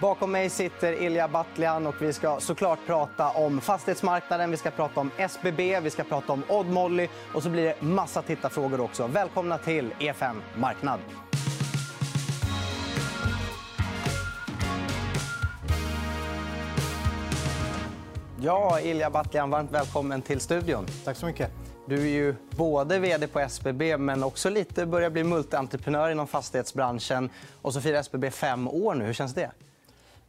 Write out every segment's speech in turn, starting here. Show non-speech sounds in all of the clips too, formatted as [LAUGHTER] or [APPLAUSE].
Bakom mig sitter Ilja Batljan och vi ska såklart prata om fastighetsmarknaden, vi ska prata om SBB, vi ska prata om Odd Molly och så blir det massa tittarfrågor också. Välkomna till EFN Marknad. Ja, Ilja Batljan, varmt välkommen till studion. Tack så mycket. Du är ju både vd på SBB men också lite börjar bli multientreprenör inom fastighetsbranschen. Och så firar SBB fem år nu. Hur känns det?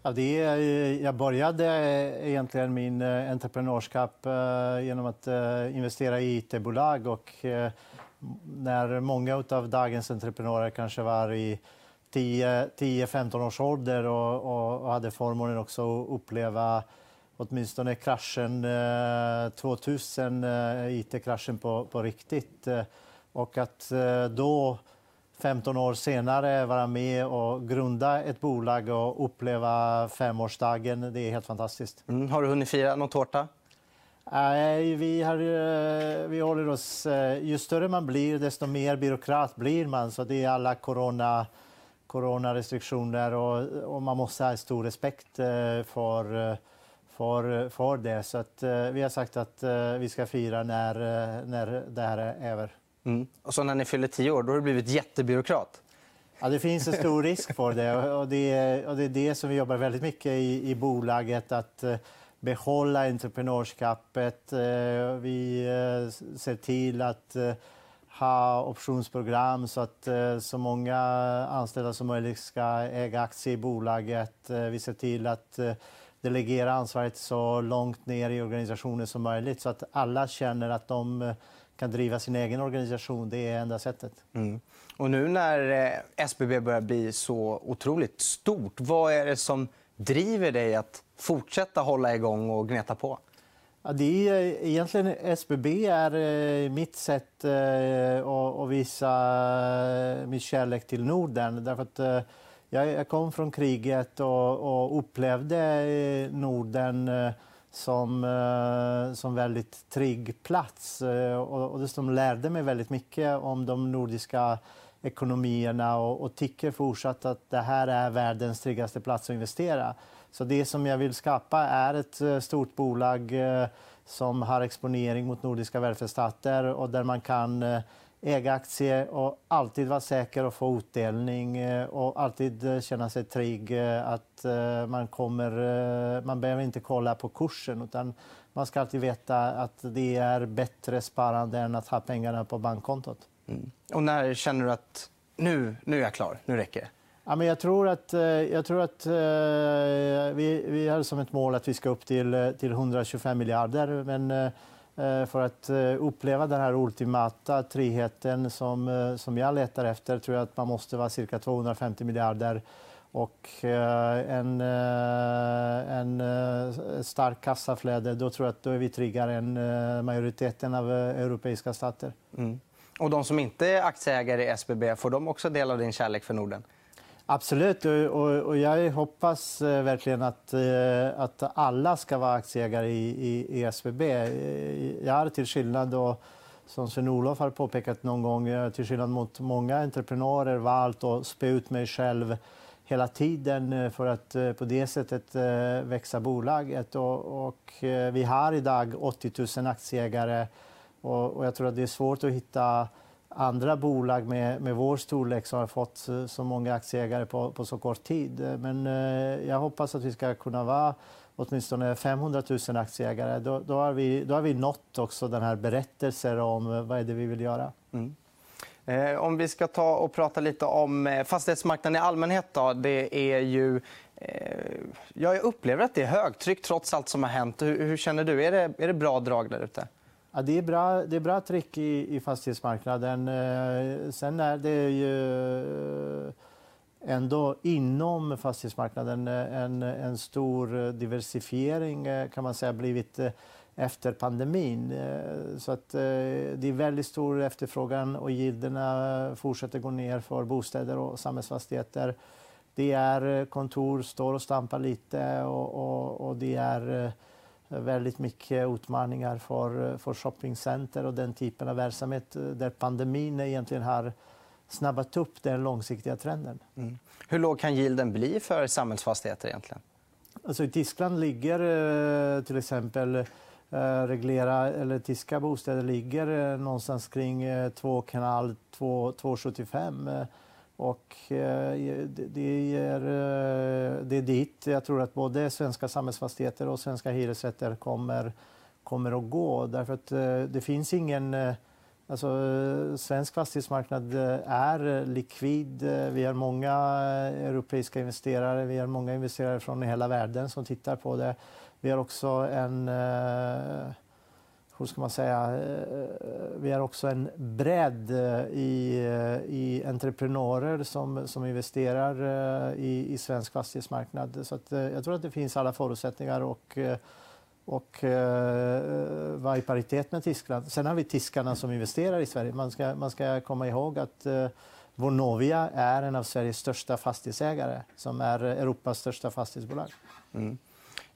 Ja, det är, eh, jag började eh, egentligen min eh, entreprenörskap genom att investera i it-bolag. Och när många av dagens entreprenörer kanske var i 10-15 års ålder och, och, hade förmånen också att uppleva åtminstone kraschen 2000, it-kraschen på, på riktigt. Och att då 15 år senare vara med och grunda ett bolag och uppleva femårsdagen. Det är helt fantastiskt. Mm. Har du hunnit fira någon tårta? Nej, vi, har, eh, vi håller oss... Eh, ju större man blir, desto mer byråkrat blir man. Så det är alla corona, coronarestriktioner och, och man måste ha stor respekt eh, för, för, för det. Så att, vi har sagt att vi ska fira när, när det här är över. Mm. Och så när ni fyller tio år, då har du blivit jättebyråkrat. Ja, det finns en stor risk för det. Och det, är, och det är det som vi jobbar väldigt mycket i, i bolaget. Att eh, behålla entreprenörskapet. Eh, vi eh, ser till att ha optionsprogram så att så många anställda som möjligt ska äga aktier i bolaget. Vi ser till att delegera ansvaret så långt ner i organisationen som möjligt så att alla känner att de kan driva sin egen organisation. Det är enda sättet. Mm. Och nu när eh, SBB börjar bli så otroligt stort, vad är det som driver dig att fortsätta hålla igång och gneta på? Ja, det är, egentligen SBB är eh, mitt sätt eh, att visa min kärlek till Norden. Därför att jag kom från kriget och upplevde Norden som, eh, som väldigt trygg plats. Eh, och, och dessutom lärde mig väldigt mycket om de nordiska ekonomierna och, och tycker fortsatt att det här är världens tryggaste plats att investera. Så det som jag vill skapa är ett eh, stort bolag som har exponering mot nordiska välfärdsstater och där man kan äga aktier och alltid vara säker och få utdelning eh, och alltid eh, känna sig trygg eh, att man kommer... Man behöver inte kolla på kursen utan man ska alltid veta att det är bättre sparande än att ha pengarna på bankkontot. Mm. Och när känner du att nu, nu är jag klar, nu räcker det? Ja, men jag tror att, jag tror att vi, vi har som ett mål att vi ska upp till, till 125 miljarder. Men Eh, för att eh, uppleva den här ultimata tryggheten som, eh, som jag letar efter tror jag att man måste vara cirka 250 miljarder och en, en stark kassaflöde. Då tror jag att då är vi tryggare än majoriteten av europeiska stater. Mm. Och de som inte är aktieägare i SBB, får de också del av din kärlek för Norden? Absolut. Och, jag hoppas eh, verkligen att, eh, att alla ska vara aktieägare i, i, i SBB. Eh, jag har till skillnad och, som Sven-Olof har påpekat någon gång, till skillnad mot många entreprenörer valt att spä ut mig själv hela tiden för att på det sättet växa bolaget. Och, och vi har idag 80 000 aktieägare och, och jag tror att det är svårt att hitta andra bolag med, med vår storlek som har fått eh, så många aktieägare på, på så kort tid. Eh, men eh, jag hoppas att vi ska kunna vara åtminstone 500 000 aktieägare. Då, då, har vi, då har vi nått också den här berättelsen om eh, vad är det vi vill göra. Mm. Eh, om vi ska ta och prata lite om fastighetsmarknaden i allmänhet. Då. Det är ju... Eh, jag upplever att det är högtryck trots allt som har hänt. Hur, hur känner du? Är det, är det bra drag där ute? Ja, det, är bra, det är bra tryck i, i fastighetsmarknaden. Eh, sen är det ju eh, ändå inom fastighetsmarknaden eh, en, en stor diversifiering eh, kan man säga blivit efter pandemin. Så att det är väldigt stor efterfrågan och gilderna fortsätter gå ner för bostäder och samhällsfastigheter. Det är kontor står och stampar lite och, och, och det är väldigt mycket utmaningar för, för shoppingcenter och den typen av verksamhet där pandemin egentligen har snabbat upp den långsiktiga trenden. Mm. Hur låg kan yielden bli för samhällsfastigheter egentligen? Alltså I Tyskland ligger till exempel reglera, eller tyska bostäder ligger någonstans kring 2,5-2,75 och eh, det är, eh, det är dit jag tror att både svenska samhällsfastigheter och svenska hyresrätter kommer, kommer att gå. Därför att eh, det finns ingen... Alltså, svensk fastighetsmarknad är likvid. Vi har många europeiska investerare, vi har många investerare från hela världen som tittar på det. Vi har också en hur ska man säga, eh, eh, vi har också en bredd eh, i, i entreprenörer som, som investerar i, i svensk fastighetsmarknad. Så att, jag tror att det finns alla förutsättningar och, och vara i paritet med Tyskland. Sen har vi tyskarna som investerar i Sverige. Man ska, man ska komma ihåg att Vonovia är en av Sveriges största fastighetsägare som är Europas största fastighetsbolag. Mm.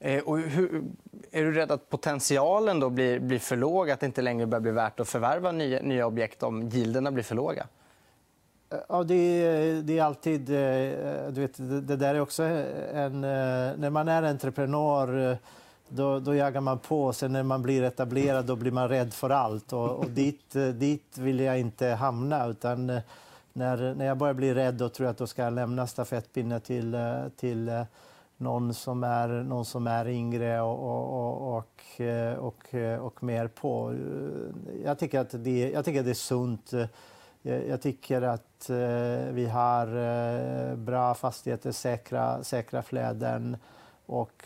Eh, och hur, är du rädd att potentialen då blir, blir för låg? Att det inte längre börjar bli värt att förvärva nya, nya objekt om gilderna blir för låga? Ja, det, det, är alltid... Eh, du vet, det där är också en... Eh, när man är entreprenör då, då jagar man på. Sen när man blir etablerad då blir man rädd för allt. Och, och dit, dit vill jag inte hamna. Utan när, när jag börjar bli rädd då tror jag att då ska jag lämna stafettpinnen till, till någon som är, någon som är yngre och, och, och, och, eh, eh, och mer på. Jag tycker att det, jag tycker att det är sunt. Jag tycker att eh, vi har bra fastigheter, säkra, säkra flöden. Och,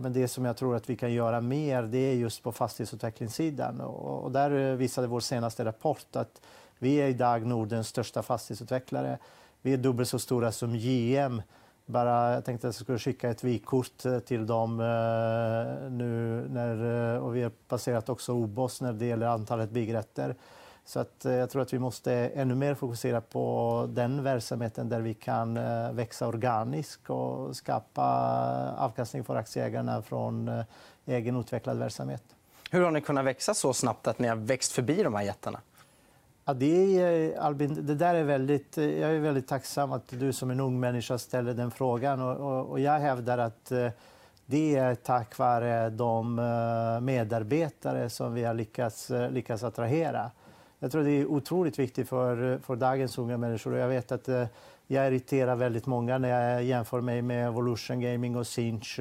men det som jag tror att vi kan göra mer det är just på fastighetsutvecklingssidan. Och, där visade vår senaste rapport att vi är idag Nordens största fastighetsutvecklare. Vi är dubbelt så stora som JM bara, jag tänkte att jag skulle skicka ett vykort eh, till dem eh, nu när, eh, och vi har passerat också OBOS när det gäller antalet byggrätter. Så att, eh, jag tror att vi måste ännu mer fokusera på den verksamheten där vi kan växa organiskt och skapa avkastning för aktieägarna från egen utvecklad verksamhet. Hur har ni kunnat växa så snabbt att ni har växt förbi de här jättarna? Ja, det, är, Albin, det där är väldigt, jag är väldigt tacksam att du som en ung människa ställer den frågan. Och, och, och jag hävdar att eh, det är tack vare de eh, medarbetare som vi har lyckats, eh, lyckats attrahera. Jag tror det är otroligt viktigt för, för dagens unga människor. Och jag vet att jag irriterar väldigt många när jag jämför mig med Evolution Gaming och Sinch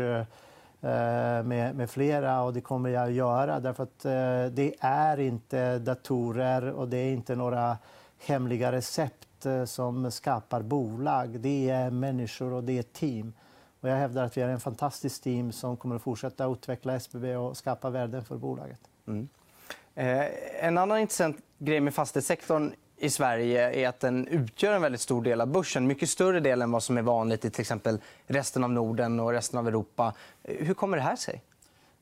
Eh, med, med, flera och det kommer jag att göra därför att eh, det är inte datorer och det är inte några hemliga recept eh, som skapar bolag. Det är människor och det är team. Och jag hävdar att vi är en fantastisk team som kommer att fortsätta utveckla SBB och skapa värden för bolaget. Mm. Eh, en annan intressant grej med fastighetssektorn i Sverige är att den utgör en väldigt stor del av börsen. Mycket större del än vad som är vanligt i till exempel resten av Norden och resten av Europa. Hur kommer det här sig?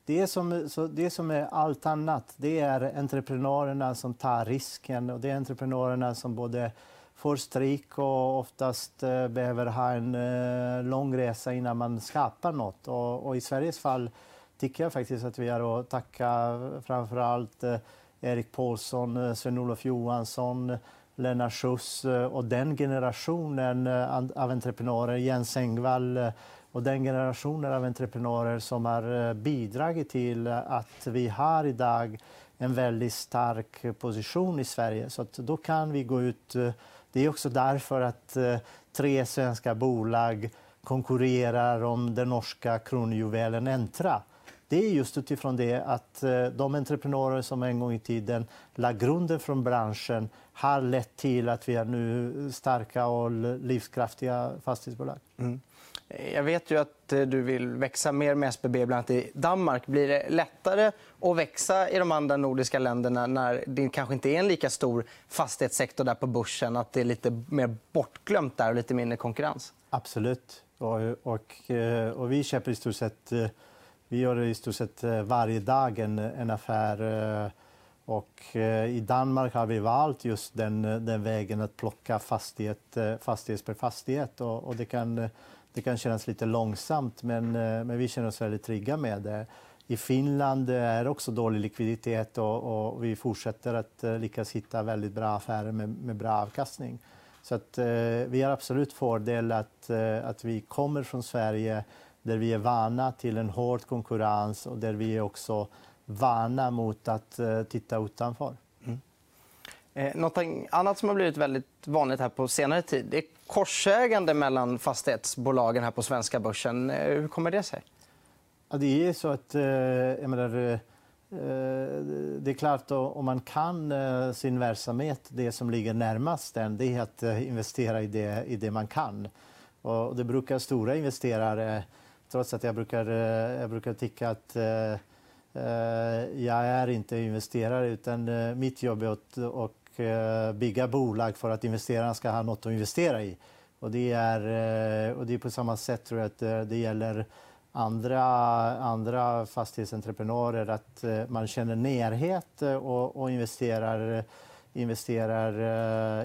Det som, så det som är allt annat det är entreprenörerna som tar risken. och Det är entreprenörerna som både får stryk och oftast eh, behöver ha en eh, lång resa innan man skapar nåt. Och, och I Sveriges fall tycker jag faktiskt att vi har att tacka framför allt eh, Erik Paulsson, eh, Sven-Olof Johansson, eh, Lennart Schuss eh, och den generationen av entreprenörer, Jens Engvall och den generationen av entreprenörer som har bidragit till att vi har idag en väldigt stark position i Sverige. Så då kan vi gå ut... Det är också därför att tre svenska bolag konkurrerar om den norska kronjuvelen Entra det är just utifrån det att eh, de entreprenörer som en gång i tiden la grunden från branschen har lett till att vi är nu starka och livskraftiga fastighetsbolag. Mm. Jag vet ju att eh, du vill växa mer med SBB, bland annat i Danmark. Blir det lättare att växa i de andra nordiska länderna när det kanske inte är en lika stor fastighetssektor där på börsen? Att det är lite mer bortglömt där och lite mindre konkurrens? Absolut. Och, och, eh, och vi köper i stort sett vi gör i stort sett eh, varje dag en, en affär. Eh, och eh, I Danmark har vi valt just den, den vägen att plocka fastighet, fastighet per fastighet. Och, och det, kan, det kan kännas lite långsamt, men, men vi känner oss väldigt trygga med det. I Finland är det också dålig likviditet och, och, vi fortsätter att lyckas hitta väldigt bra affärer med, med bra avkastning. Så att, eh, vi har absolut fördel att, att vi kommer från Sverige där vi är vana till en hård konkurrens och där vi är också vana mot att eh, titta utanför. Mm. Eh, något annat som har blivit väldigt vanligt här på senare tid är korsägande mellan fastighetsbolagen här på svenska börsen. Eh, hur kommer det sig? Ja, det är så att... Eh, jag menar, det är klart, om man kan sin verksamhet, det som ligger närmast den, det är att investera i det, i det man kan. Och det brukar stora investerare, trots att jag brukar, eh, jag brukar tycka att eh, eh, jag är inte investerare, utan mitt jobb är att och bygga bolag för att investerarna ska ha något att investera i. Och det är, och det är på samma sätt tror jag att det gäller andra, andra fastighetsentreprenörer att man känner närhet och, och investerar, investerar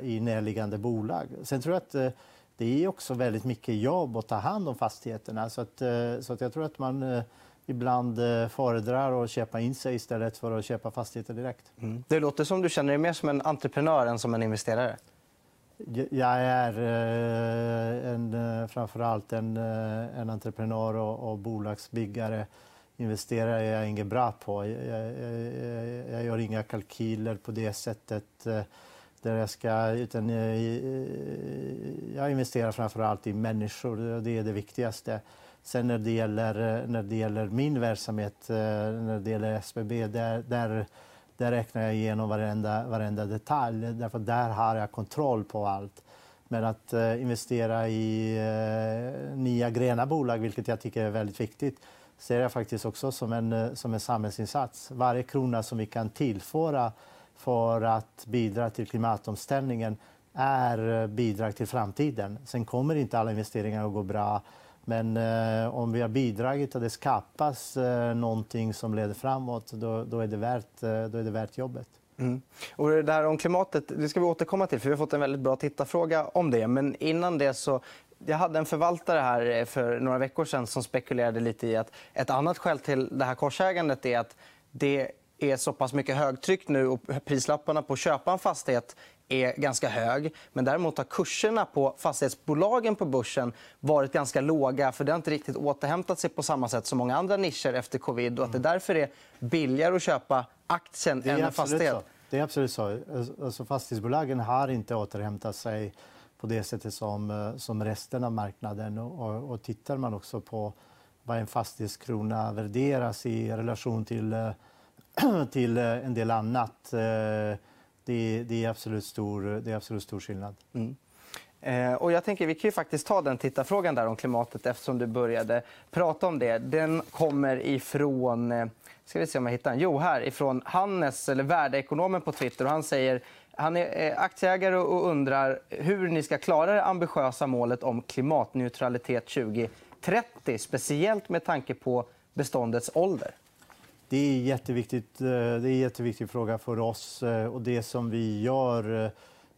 i närliggande bolag. Sen tror jag att det är också väldigt mycket jobb att ta hand om fastigheterna. Så, att, så att jag tror att man ibland föredrar att köpa in sig istället för att köpa fastigheter direkt. Mm. Det låter som du känner dig mer som en entreprenör än som en investerare. Jag är eh, en, eh, framförallt en, eh, en entreprenör och, och bolagsbyggare. Investerare är jag inget bra på. Jag, jag, jag, gör inga kalkyler på det sättet. Där jag, ska, utan eh, jag investerar framförallt i människor. Det är det viktigaste. Sen när det gäller, eh, när det gäller min verksamhet, eh, när det gäller SBB, där, där där räknar jag igenom varenda, varenda detalj, därför där har jag kontroll på allt. Men att investera i nya gröna bolag, vilket jag tycker är väldigt viktigt, ser jag faktiskt också som en, som en samhällsinsats. Varje krona som vi kan tillföra för att bidra till klimatomställningen är eh, bidrag till framtiden. Sen kommer inte alla investeringar att gå bra men eh, om vi har bidragit och det skapas eh, någonting som leder framåt, då, då, är, det värt, eh, då är det värt jobbet. Mm. Och det här om klimatet det ska vi återkomma till, för vi har fått en väldigt bra tittarfråga om det. Men innan det så jag hade en förvaltare här eh, för några veckor sedan som spekulerade lite i att ett annat skäl till det här korsägandet är att det är så pass mycket högtryck nu och prislapparna på att köpa en fastighet är ganska hög. Men däremot har kurserna på fastighetsbolagen på börsen varit ganska låga. för Det har inte riktigt återhämtat sig på samma sätt som många andra nischer efter covid. Och att det därför är billigare att köpa aktien än en fastighet. Så. Det är absolut så. Alltså, fastighetsbolagen har inte återhämtat sig på det sättet som, eh, som resten av marknaden. Och, och tittar man också på vad en fastighetskrona värderas i relation till, eh, [CLEARS THROAT] till eh, en del annat eh, det, det, är, absolut stor, det är absolut stor skillnad. Mm. Eh, och jag tänker, vi kan ju faktiskt ta den tittarfrågan där om klimatet eftersom du började prata om det. Den kommer ifrån... Eh, ska vi se om jag hittar den. Jo, här ifrån Hannes, eller värdeekonomen på Twitter. Och han säger han är eh, aktieägare och undrar hur ni ska klara det ambitiösa målet om klimatneutralitet 2030 speciellt med tanke på beståndets ålder. Det är, jätteviktigt, eh, det är en jätteviktig fråga för oss. Eh, och det som vi gör eh,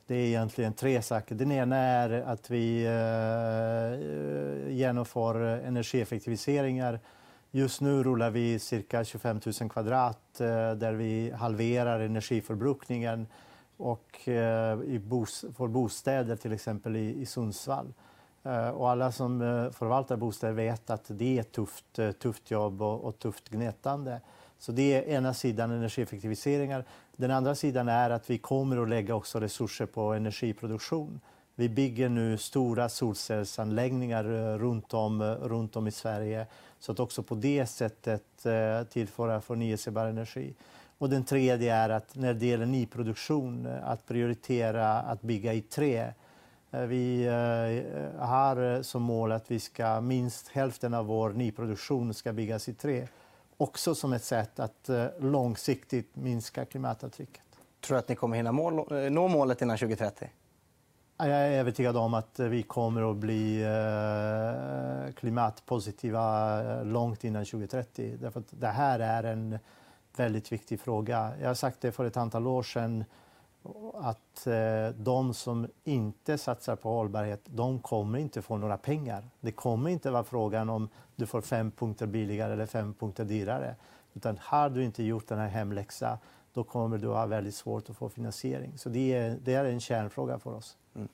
det är egentligen tre saker. Den ena är att vi genomför energieffektiviseringar. Just nu rullar vi cirka 25 000 kvadrat där vi halverar energiförbrukningen och för bostäder, till exempel i Sundsvall. Och alla som förvaltar bostäder vet att det är ett tufft, tufft jobb och tufft gnetande. Så det är ena sidan energieffektiviseringar. Den andra sidan är att vi kommer att lägga också resurser på energiproduktion. Vi bygger nu stora solcellsanläggningar eh, runt om, eh, runt om i Sverige så att också på det sättet eh, tillföra förnyelsebar energi. Och den tredje är att när det gäller nyproduktion, att prioritera att bygga i trä. Vi har som mål att vi ska minst hälften av vår nyproduktion ska byggas i trä också som ett sätt att eh, långsiktigt minska klimatavtrycket. Tror du att ni kommer hinna mål, eh, nå målet innan 2030? Jag är övertygad om att vi kommer att bli eh, klimatpositiva långt innan 2030. Därför det här är en väldigt viktig fråga. Jag har sagt det för ett antal år sedan att eh, de som inte satsar på hållbarhet, de kommer inte få några pengar. Det kommer inte vara frågan om du får fem punkter billigare eller fem punkter dyrare. Utan har du inte gjort den här hemläxan, då kommer du ha väldigt svårt att få finansiering. Så det är, det är en kärnfråga för oss. Mm.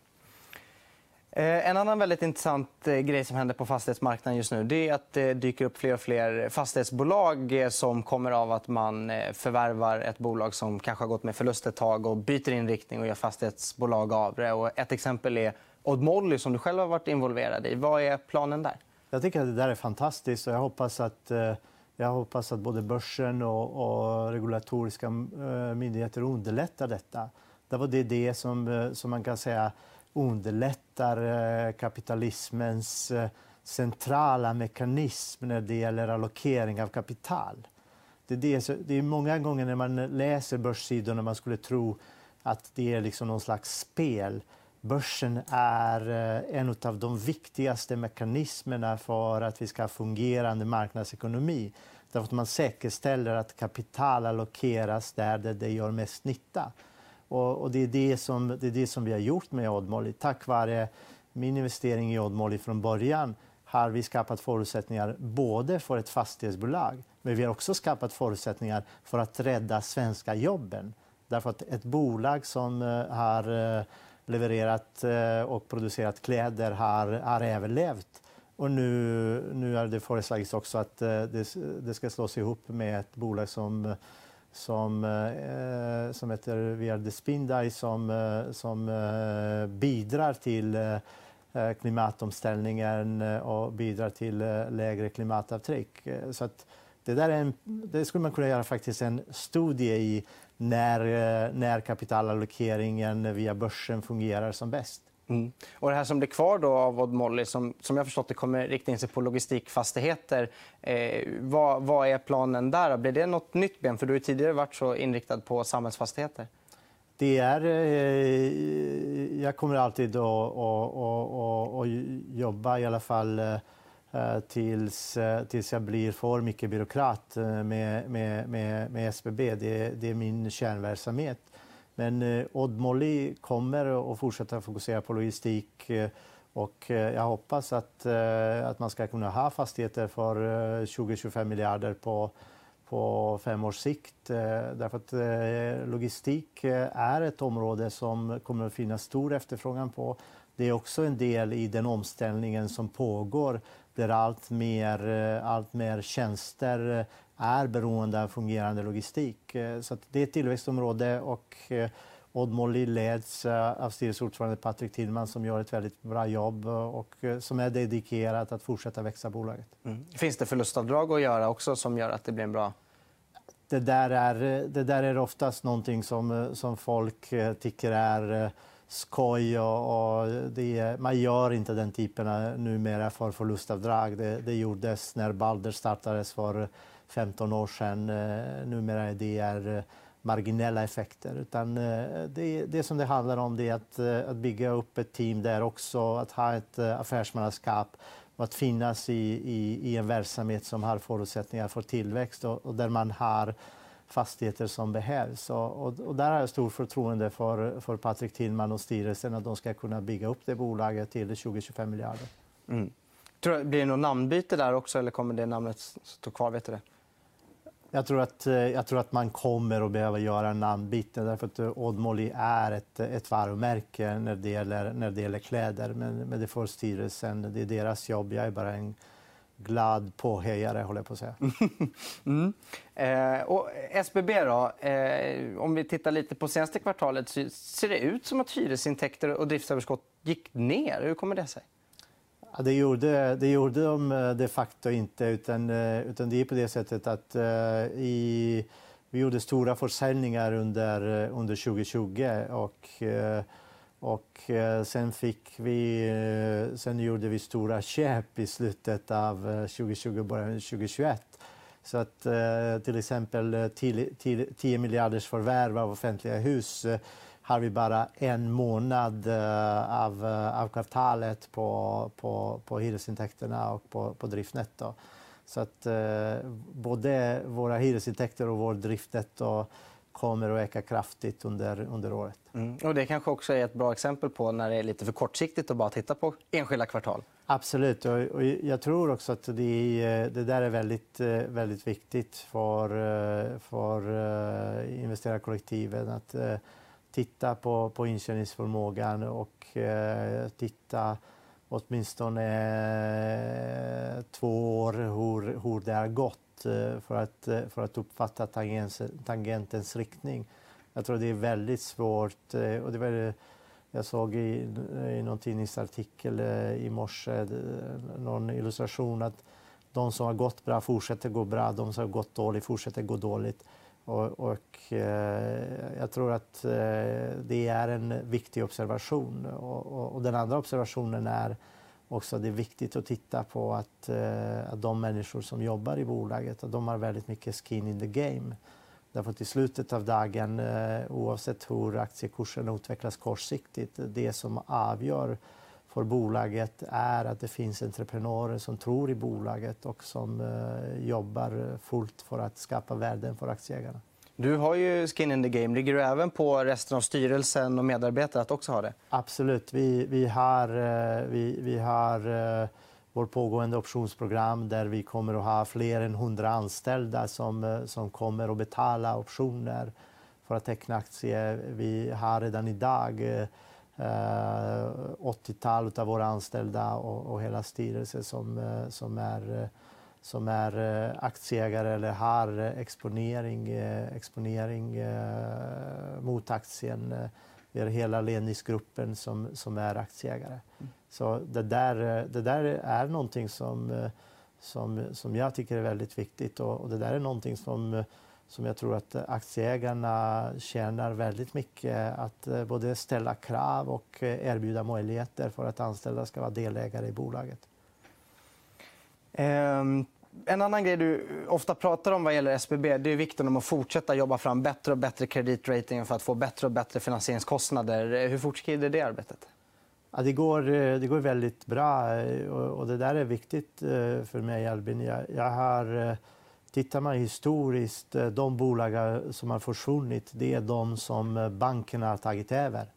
Eh, en annan väldigt intressant eh, grej som händer på fastighetsmarknaden just nu det är att det dyker upp fler och fler fastighetsbolag som kommer av att man förvärvar ett bolag som kanske har gått med förlust ett tag och byter inriktning och gör fastighetsbolag av det. ett exempel är Odd Molly som du själv har varit involverad i. Vad är planen där? Jag tycker att det där är fantastiskt. och Jag hoppas att, jag hoppas att både börsen och, och regulatoriska myndigheter underlättar detta. Det var det, det som, som man kan säga underlättar eh, kapitalismens eh, centrala mekanism när det gäller allokering av kapital. Det är, det, det är många gånger när man läser börssidorna man skulle tro att det är liksom någon slags spel. Börsen är eh, en av de viktigaste mekanismerna för att vi ska ha fungerande marknadsekonomi. Därför att man säkerställer att kapital allokeras där det gör mest nytta. Och, och, det, är det, som, det är det som vi har gjort med Oddmolly. Tack vare min investering i Oddmolly från början har vi skapat förutsättningar både för ett fastighetsbolag men vi har också skapat förutsättningar för att rädda svenska jobben. Därför att ett bolag som eh, har eh, levererat eh, och producerat kläder har, har överlevt. Och nu, nu är det föreslagits också att det, det ska slås ihop med ett bolag som som, eh, som heter Via Spindai som, eh, som eh, bidrar till eh, eh klimatomställningen eh, och bidrar till eh, lägre klimatavtryck. Så att det, där är en, det skulle man kunna göra faktiskt en studie i när, när kapitalallokeringen via börsen fungerar som bäst. Mm. Och det här som blir kvar då av Odd Molly, som, som jag förstått det kommer rikta in sig på logistikfastigheter. Eh, vad, vad, är planen där? Blir det nåt nytt ben? För du har tidigare varit så inriktad på samhällsfastigheter. Det är, eh, jag kommer alltid att, jobba i alla fall eh, eh tills, eh, tills jag blir för mycket byråkrat eh, med, med, med, med SBB. Det, det är min kärnverksamhet. Men eh, Odd Molly kommer att fortsätta fokusera på logistik eh, och eh, jag hoppas att, eh, att man ska kunna ha fastigheter för eh, 20-25 miljarder på, på fem års sikt. Därför att logistik är ett område som kommer att finnas stor efterfrågan på. Det är också en del i den omställningen som pågår där allt mer, allt mer tjänster är beroende av fungerande logistik. Eh, så det är ett tillväxtområde och eh, Odd Molly leds eh, av styrelseordförande Patrik Tillman som gör ett väldigt bra jobb och som är dedikerat att fortsätta växa bolaget. Mm. Finns det förlustavdrag att göra också som gör att det blir en bra det där är, det där är oftast någonting som, som folk tycker är skoj. Och, och det, man gör inte den typen numera för förlustavdrag. Det, det gjordes när Balder startades för 15 år sedan. Eh, numera är det eh, marginella effekter. Utan eh, det, det som det handlar om det är att, att bygga upp ett team där också, att ha ett affärsmannaskap och att finnas i, i, i en verksamhet som har förutsättningar för tillväxt och, och där man har fastigheter som behövs. Och, och, och, där har jag stort förtroende för, för Patrik Tillman och styrelsen att de ska kunna bygga upp det bolaget till 20-25 miljarder. Mm. Tror, blir det något namnbyte där också eller kommer det namnet stå kvar? Vet du det? Jag tror, att, eh, jag tror att man kommer att behöva göra en namnbyte därför att eh, Odd Molly är ett, eh, ett varumärke när det gäller, när det gäller kläder. Men, men det får styrelsen, det är deras jobb. Jag är bara en glad påhejare, håller jag på att säga. [LAUGHS] mm. eh, och SBB då, eh, om vi tittar lite på senaste kvartalet så ser det ut som att hyresintäkter och driftsöverskott gick ner. Hur kommer det sig? Ja, det, gjorde, det gjorde de eh, de facto inte. Utan, eh, utan det är på det sättet att uh, i, vi gjorde stora försäljningar under, under 2020. Och, uh, och sen, fick vi, sen gjorde vi stora köp i slutet av 2020 och början av 2021. Så att till exempel 10 miljarders förvärv av offentliga hus har vi bara en månad uh, av, uh, av kvartalet på, på, på hyresintäkterna och på, på driftnetto. Så att uh, både våra hyresintäkter och vår driftnetto kommer att öka kraftigt under, under året. Mm. Och det kanske också är ett bra exempel på när det är lite för kortsiktigt att bara titta på enskilda kvartal. Absolut. Och, och jag tror också att det, det där är väldigt, väldigt viktigt för, för investerarkollektivet. Att, titta på, på intjäningsförmågan och eh, titta åtminstone eh, två år hur, hur det har gått eh, för att, eh, för att uppfatta tangens, tangentens riktning. Jag tror det är väldigt svårt. Eh, och det var, jag såg i, i någon tidningsartikel eh, i morse någon illustration att de som har gått bra fortsätter gå bra, de som har gått dåligt fortsätter gå dåligt. Och, och eh, jag tror att eh, det är en viktig observation. Och, och, och, den andra observationen är också att det är viktigt att titta på att, eh, att de människor som jobbar i bolaget att de har väldigt mycket skin in the game. Därför att i slutet av dagen, eh, oavsett hur aktiekursen utvecklas kortsiktigt, det som avgör för bolaget är att det finns entreprenörer som tror i bolaget och som eh, jobbar fullt för att skapa värden för aktieägarna. Du har ju skin in the game. Ligger du även på resten av styrelsen och medarbetare att också ha det? Absolut. Vi, vi har, eh, vi, vi har eh, vårt pågående optionsprogram där vi kommer att ha fler än 100 anställda som, som kommer att betala optioner för att teckna aktier. Vi har redan idag 80-tal av våra anställda och, och hela styrelsen som, eh, som är, eh, som är eh, aktieägare eller har exponering, exponering mot aktien. Vi har hela ledningsgruppen som, som är aktieägare. Mm. Så det där, det där är någonting som, som, som jag tycker är väldigt viktigt och, och det där är någonting som som jag tror att aktieägarna tjänar väldigt mycket. Att eh, både ställa krav och eh, erbjuda möjligheter för att anställda ska vara delägare i bolaget. Um... En annan grej du ofta pratar om vad gäller SBB det är vikten om att fortsätta jobba fram bättre och bättre kreditrating för att få bättre och bättre finansieringskostnader. Hur fortskrider det arbetet? Ja, det, går, eh, det går väldigt bra och det där är viktigt för mig, Albin. Jag, jag har Tittar man historiskt, eh, de bolag som har försvunnit, det är de som eh, bankerna har tagit över.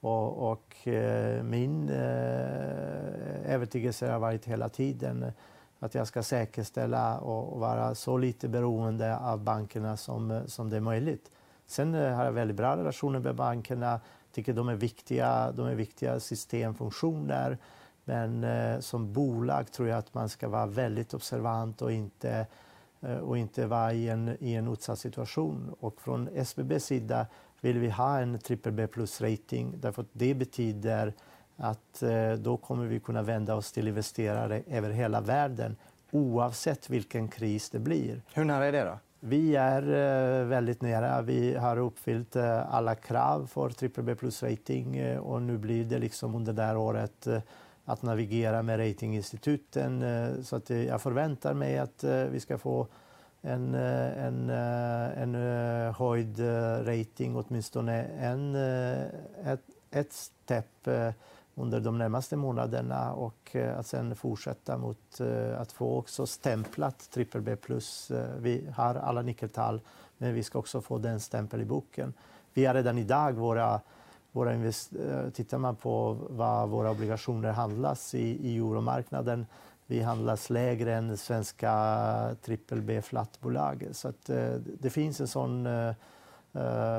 Och, och eh, min övertygelse har varit hela tiden att jag ska säkerställa och vara så lite beroende av bankerna som, som det är möjligt. Sen har jag väldigt bra relationer med bankerna. tycker de är viktiga, de är viktiga systemfunktioner. Men som bolag tror jag att man ska vara väldigt observant och inte Eh, och inte vara i en, i en utsatt situation. Och från SBBs sida vill vi ha en BBB plus-rating därför att det betyder att eh, då kommer vi kunna vända oss till investerare över hela världen oavsett vilken kris det blir. Hur nära är det? då? Vi är eh, väldigt nära. Vi har uppfyllt alla krav för BBB plus-rating och nu blir det liksom under det här året att navigera med ratinginstituten. Eh, så att eh, jag förväntar mig att eh, vi ska få en, en, en höjd rating, åtminstone en, ett, ett steg under de närmaste månaderna och att sen fortsätta mot att få också stämplat BBB+. Vi har alla nyckeltal, men vi ska också få den stämpeln i boken. Vi har redan idag våra våra invest eh, tittar man på vad våra obligationer handlas i, i euromarknaden, vi handlas lägre än svenska trippel B-flattbolag. Så att, eh, det finns en sån eh,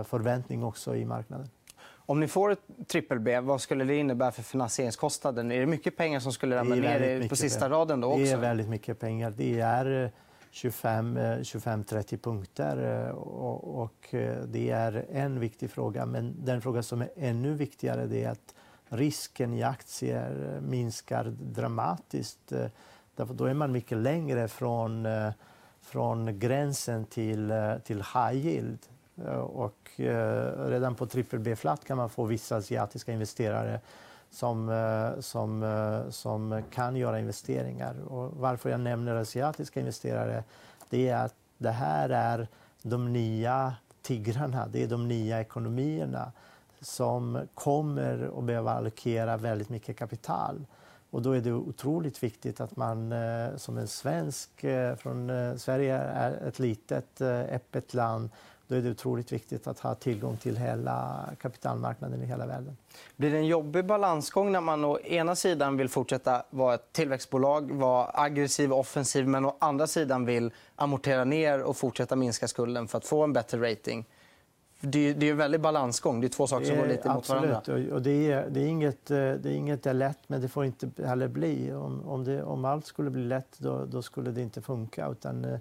förväntning också i marknaden. Om ni får ett trippel B, vad skulle det innebära för finansieringskostnaden? Är det mycket pengar som skulle ramla ner på sista raden? Då också? Det är väldigt mycket pengar. Det är 25-30 eh, punkter. Eh, och, och, eh, det är en viktig fråga. Men den fråga som är ännu viktigare är att risken i aktier minskar dramatiskt. Därför då är man mycket längre från, från gränsen till, till high yield. Och redan på trippel B-flat kan man få vissa asiatiska investerare som, eh, som, eh, som kan göra investeringar. Och varför jag nämner asiatiska investerare det är att det här är de nya tigrarna, det är de nya ekonomierna som kommer att behöva allokera väldigt mycket kapital. Och då är det otroligt viktigt att man eh, som en svensk från Sverige är ett litet öppet land då är det otroligt viktigt att ha tillgång till hela kapitalmarknaden i hela världen. Blir det en jobbig balansgång när man å ena sidan vill fortsätta vara ett tillväxtbolag, vara aggressiv och offensiv men å andra sidan vill amortera ner och fortsätta minska skulden för att få en bättre rating? det, är, en väldig balansgång. Det är två saker som går lite mot varandra. Absolut. Och det, är, det, är inget, det är inget är lätt, men det får inte heller bli. Om, om, det, om allt skulle bli lätt, då, då skulle det inte funka. Utan,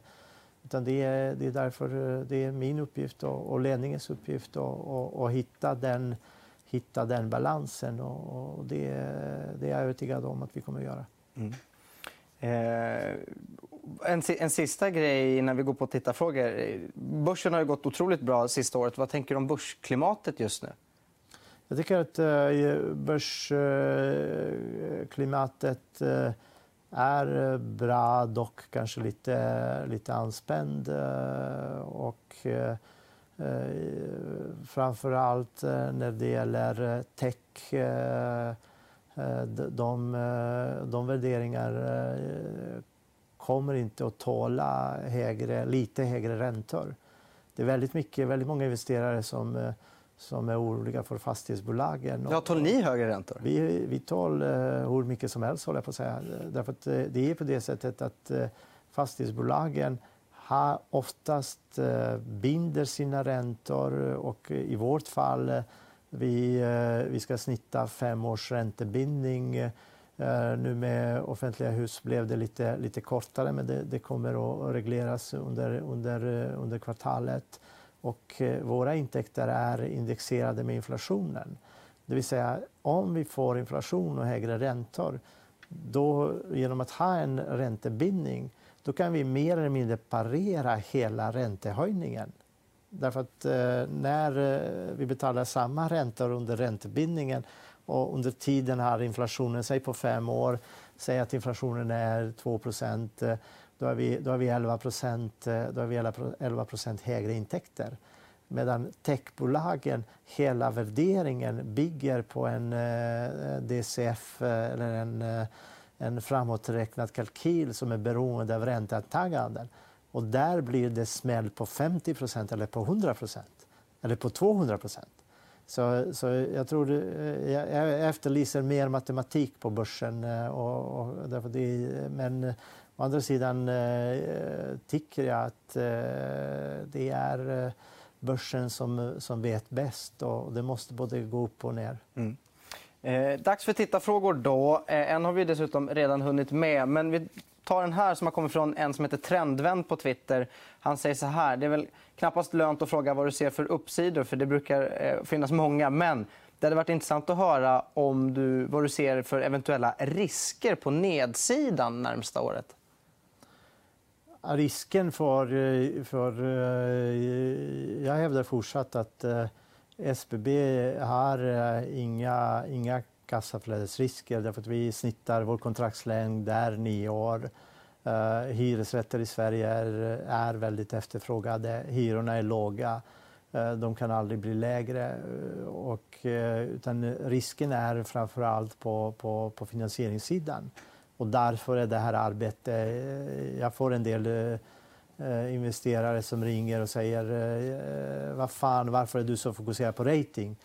utan det, är, det är därför det är min uppgift och, och ledningens uppgift att hitta den hitta den balansen. Och, och det, det, är jag övertygad om att vi kommer att göra. Mm. Eh, en, en sista grej innan vi går på tittarfrågor. Börsen har gått otroligt bra sista året. Vad tänker du om börsklimatet just nu? Jag tycker att eh, börsklimatet eh, är eh, bra, dock kanske lite, eh, lite anspänd. Eh, och, eh, framför allt när det gäller tech de, de värderingar kommer inte att tåla högre, lite högre räntor. Det är väldigt, mycket, väldigt många investerare som, som är oroliga för fastighetsbolagen. Ja, tål ni högre räntor? Vi, vi tål uh, hur mycket som helst, håller jag på att säga. Därför att, uh, det är på det sättet att uh, fastighetsbolagen har oftast uh, binder sina räntor och i vårt fall vi, vi ska snitta fem års räntebindning Eh, nu med offentliga hus blev det lite, lite kortare, men det, det kommer att regleras under, under, eh, under kvartalet. Och eh, våra intäkter är indexerade med inflationen. Det vill säga, om vi får inflation och högre räntor, då, genom att ha en räntebindning, då kan vi mer eller mindre parera hela räntehöjningen. Därför att eh, när eh, vi betalar samma räntor under räntebindningen och under tiden har inflationen, säg på fem år, säg att inflationen är 2 då har vi, då vi 11 eh, procent högre intäkter. Medan techbolagen, hela värderingen bygger på en eh, DCF eh, eller en, en framåträknad kalkyl som är beroende av ränteantaganden. Och där blir det smäll på 50% eller på 100% eller på 200 så, så jag, tror, jag efterlyser mer matematik på börsen. Och, och därför det, men å andra sidan eh, tycker jag att eh, det är eh, börsen som, som vet bäst och det måste både gå upp och ner. Mm. Eh, dags för tittarfrågor. Då. Eh, en har vi dessutom redan hunnit med. Men vi tar den här som har kommit från en som heter Trendvänd på Twitter. Han säger så här. Det är väl knappast lönt att fråga vad du ser för uppsidor, för det brukar eh, finnas många. Men det hade varit intressant att höra om du, vad du ser för eventuella risker på nedsidan närmsta året. Risken för... Eh, för eh, jag hävdar fortsatt att eh, SBB har inga, inga kassaflödesrisker därför att vi snittar vår kontraktslängd är nio år. Uh, hyresrätter i Sverige är, är väldigt efterfrågade. Hyrorna är låga. Uh, de kan aldrig bli lägre. Uh, och, utan risken är framför allt på, på, på finansieringssidan. Och därför är det här arbetet... Eh, jag får en del eh, eh, investerare som ringer och säger vad fan, varför är du så fokuserad på rating?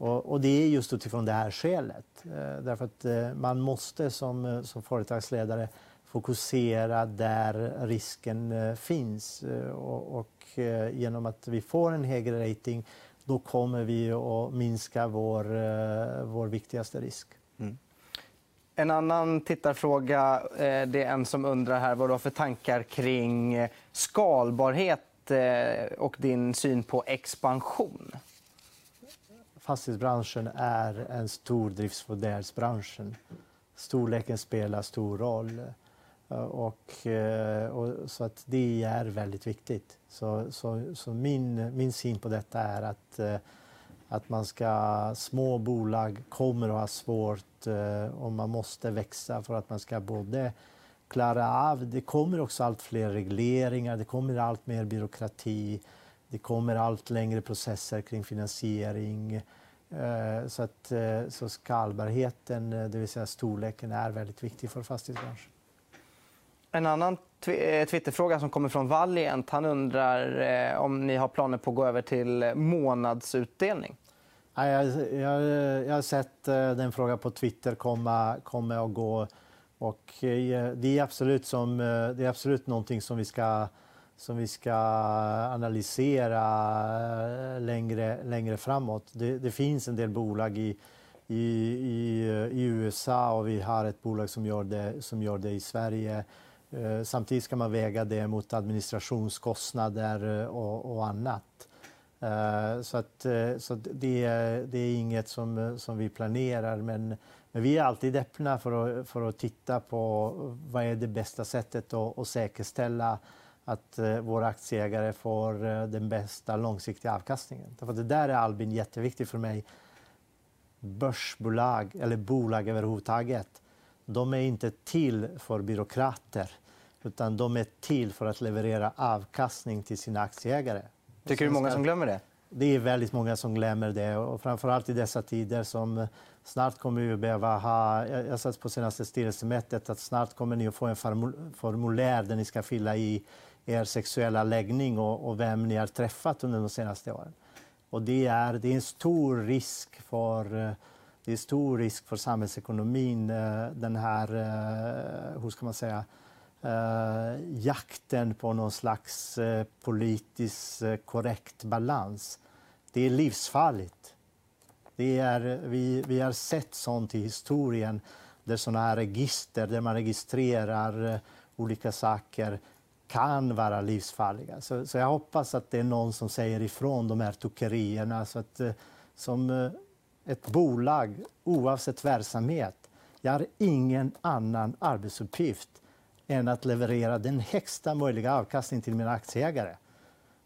Och, och, det är just utifrån det här skälet. Eh, därför att eh, man måste som, som företagsledare fokusera där risken eh, finns. Och, och eh, genom att vi får en högre rating då kommer vi att minska vår, vår viktigaste risk. Mm. En annan tittarfråga eh, det är en som undrar här vad du har för tankar kring eh, skalbarhet eh, och din syn på expansion fastighetsbranschen är en stor stordriftsmodellsbransch. Storleken spelar stor roll. Och, och, så att det är väldigt viktigt. Så, så, så min, min syn på detta är att, eh, att man ska, små bolag kommer att ha svårt eh, och man måste växa för att man ska både klara av... Det kommer också allt fler regleringar, det kommer allt mer byråkrati. Det kommer allt längre processer kring finansiering. Eh, så, att, eh, så skalbarheten, eh, det vill säga storleken, är väldigt viktig för fastighetsbranschen. En annan eh, Twitterfråga som kommer från Valient Han undrar eh, om ni har planer på att gå över till månadsutdelning jag, jag, jag har sett eh, den frågan på Twitter komma, komma och gå. Och eh, det, är absolut som, eh, det är absolut någonting som vi ska som vi ska analysera längre, längre framåt. Det, det finns en del bolag i, i, i, i, USA och vi har ett bolag som gör det, som gör det i Sverige. Samtidigt ska man väga det mot administrationskostnader och, och annat. Eh, så, att, eh, så det, det är inget som, som vi planerar men, men vi är alltid öppna för att, för att titta på vad är det bästa sättet att, att säkerställa att eh, våra aktieägare får den bästa långsiktiga avkastningen. Därför det där är Albin jätteviktigt för mig. Börsbolag, eller bolag överhuvudtaget, de är inte till för byråkrater utan de är till för att leverera avkastning till sina aktieägare. Tycker du många som glömmer det? Det är väldigt många som glömmer det och framförallt i dessa tider som snart kommer vi behöva ha, jag satt på senaste styrelsemötet att snart kommer ni att få en formulär där ni ska fylla i er sexuella läggning och, och, vem ni har träffat under de senaste åren. Och det är, det är en stor risk för det är stor risk för samhällsekonomin, eh, den här, eh, hur ska man säga, Eh, jakten på någon slags eh, politiskt eh, korrekt balans. Det är livsfarligt. Det är, vi, vi har sett sånt i historien, där såna här register, där man registrerar olika saker kan vara livsfarliga. Så, så, jag hoppas att det är någon som säger ifrån de här tokerierna. Så att, som ett bolag, oavsett verksamhet, jag har ingen annan arbetsuppgift än att leverera den högsta möjliga avkastningen till mina aktieägare.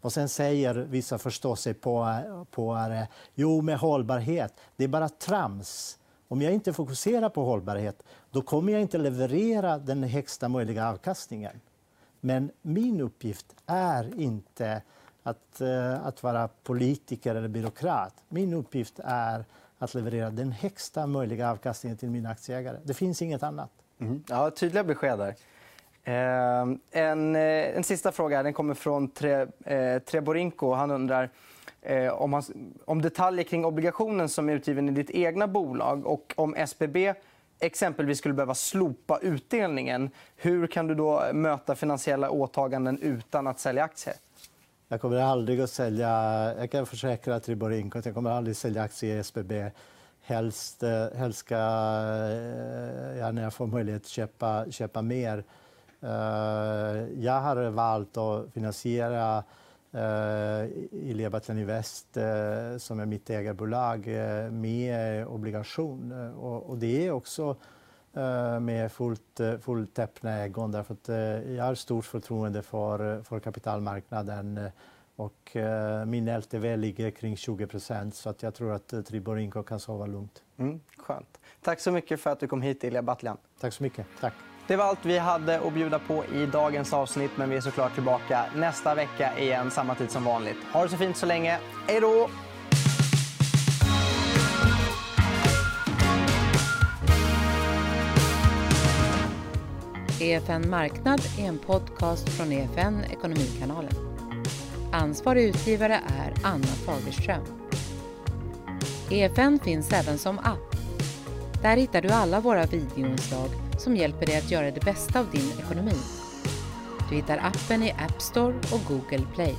Och sen säger vissa förstås på, på jo med hållbarhet, det är bara trams. Om jag inte fokuserar på hållbarhet, då kommer jag inte leverera den högsta möjliga avkastningen. Men min uppgift är inte att, eh, att vara politiker eller byråkrat. Min uppgift är att leverera den högsta möjliga avkastningen till mina aktieägare. Det finns inget annat. Mm. Ja, tydliga besked där. Ehm, en, eh, en sista fråga den kommer från Tre, eh, Treborinko. Han undrar eh, om, han, om detaljer kring obligationen som är utgiven i ditt egna bolag och om SBB exempelvis skulle behöva slopa utdelningen, hur kan du då möta finansiella åtaganden utan att sälja aktier? Jag kommer aldrig att sälja... Jag kan försäkra Treborinko att jag kommer aldrig att sälja aktier i SBB. Helst, eh, helst ska eh, jag, när jag får möjlighet, köpa, köpa mer. Eh, jag har valt att finansiera Eh, Ilia Batljan Invest eh, som är mitt ägarbolag med obligation. Och det är också med fullt, fullt öppna ögon därför att jag har stort förtroende för, för kapitalmarknaden och min LTV ligger kring 20% så att jag tror att Triborinko kan sova lugnt. Mm, skönt. Tack så mycket för att du kom hit, Ilja Batljan. Tack så mycket. Tack. Det var allt vi hade att bjuda på i dagens avsnitt. Men vi är såklart tillbaka nästa vecka igen, samma tid som vanligt. Ha det så fint så länge. Hej då! EFN Marknad är en podcast från EFN Ekonomikanalen. Ansvarig utgivare är Anna Fagerström. EFN finns även som app. Där hittar du alla våra videoinslag som hjälper dig att göra det bästa av din ekonomi. Du hittar appen i App Store och Google Play.